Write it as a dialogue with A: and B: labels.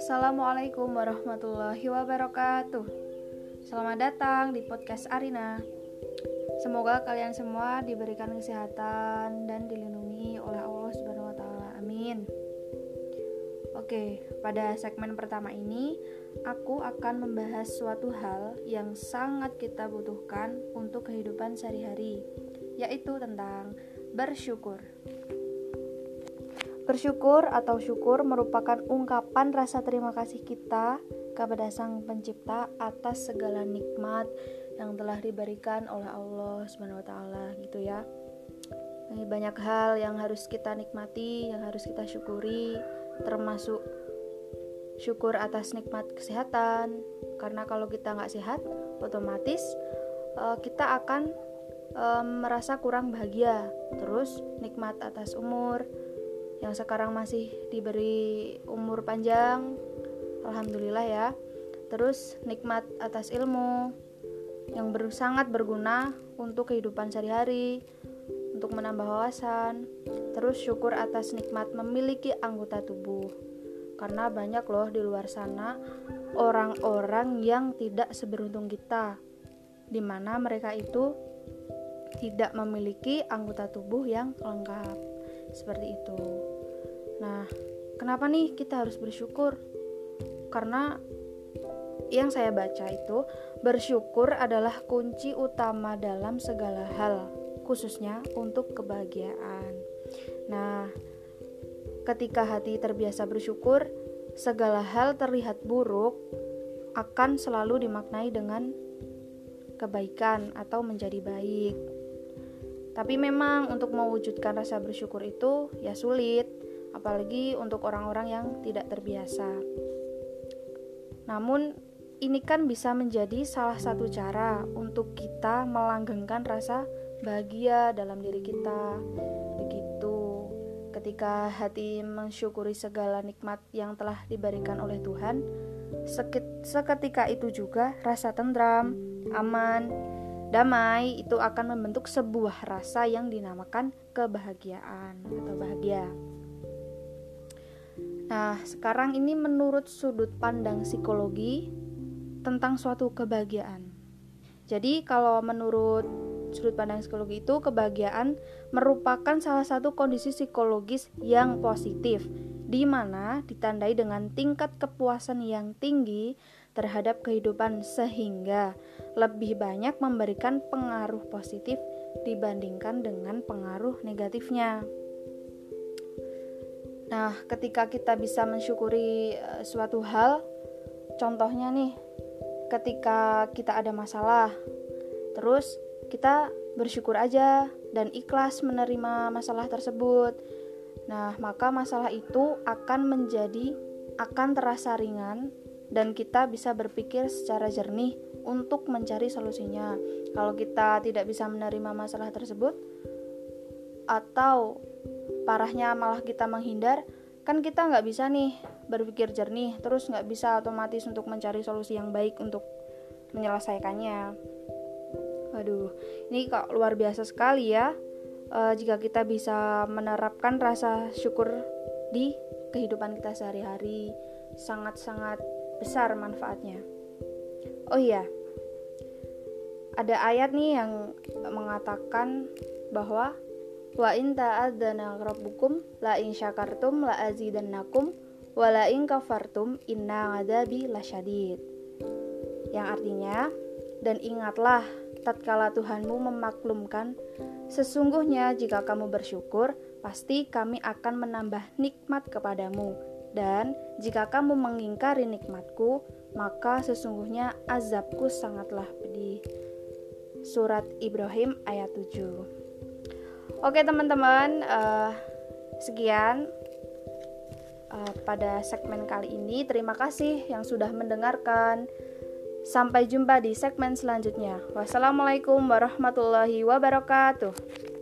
A: Assalamualaikum warahmatullahi wabarakatuh. Selamat datang di podcast Arina. Semoga kalian semua diberikan kesehatan dan dilindungi oleh Allah Subhanahu wa taala. Amin. Oke, pada segmen pertama ini aku akan membahas suatu hal yang sangat kita butuhkan untuk kehidupan sehari-hari, yaitu tentang bersyukur. Bersyukur atau syukur merupakan ungkapan rasa terima kasih kita kepada Sang Pencipta atas segala nikmat yang telah diberikan oleh Allah Subhanahu wa taala gitu ya. Banyak hal yang harus kita nikmati, yang harus kita syukuri, termasuk syukur atas nikmat kesehatan. Karena kalau kita nggak sehat, otomatis uh, kita akan uh, merasa kurang bahagia. Terus nikmat atas umur, yang sekarang masih diberi umur panjang alhamdulillah ya. Terus nikmat atas ilmu yang ber, sangat berguna untuk kehidupan sehari-hari untuk menambah wawasan. Terus syukur atas nikmat memiliki anggota tubuh. Karena banyak loh di luar sana orang-orang yang tidak seberuntung kita di mana mereka itu tidak memiliki anggota tubuh yang lengkap seperti itu Nah, kenapa nih kita harus bersyukur? Karena yang saya baca itu bersyukur adalah kunci utama dalam segala hal, khususnya untuk kebahagiaan. Nah, ketika hati terbiasa bersyukur, segala hal terlihat buruk akan selalu dimaknai dengan kebaikan atau menjadi baik. Tapi memang untuk mewujudkan rasa bersyukur itu ya sulit apalagi untuk orang-orang yang tidak terbiasa. Namun, ini kan bisa menjadi salah satu cara untuk kita melanggengkan rasa bahagia dalam diri kita. Begitu, ketika hati mensyukuri segala nikmat yang telah diberikan oleh Tuhan, seketika itu juga rasa tentram, aman, damai itu akan membentuk sebuah rasa yang dinamakan kebahagiaan atau bahagia. Nah, sekarang ini menurut sudut pandang psikologi tentang suatu kebahagiaan. Jadi, kalau menurut sudut pandang psikologi itu kebahagiaan merupakan salah satu kondisi psikologis yang positif di mana ditandai dengan tingkat kepuasan yang tinggi terhadap kehidupan sehingga lebih banyak memberikan pengaruh positif dibandingkan dengan pengaruh negatifnya. Nah, ketika kita bisa mensyukuri uh, suatu hal, contohnya nih, ketika kita ada masalah, terus kita bersyukur aja dan ikhlas menerima masalah tersebut. Nah, maka masalah itu akan menjadi akan terasa ringan dan kita bisa berpikir secara jernih untuk mencari solusinya. Kalau kita tidak bisa menerima masalah tersebut atau parahnya malah kita menghindar kan kita nggak bisa nih berpikir jernih terus nggak bisa otomatis untuk mencari solusi yang baik untuk menyelesaikannya. Waduh ini kok luar biasa sekali ya e, jika kita bisa menerapkan rasa syukur di kehidupan kita sehari-hari. Sangat-sangat besar manfaatnya oh iya ada ayat nih yang mengatakan bahwa Wa in ta'adzana rabbukum la in syakartum la azidannakum wa la in kafartum inna adabi lasyadid. Yang artinya, dan ingatlah tatkala Tuhanmu memaklumkan sesungguhnya jika kamu bersyukur pasti kami akan menambah nikmat kepadamu dan jika kamu mengingkari nikmatku maka sesungguhnya azabku sangatlah pedih. Surat Ibrahim ayat 7 Oke teman-teman, uh, sekian uh, pada segmen kali ini. Terima kasih yang sudah mendengarkan. Sampai jumpa di segmen selanjutnya. Wassalamualaikum warahmatullahi wabarakatuh.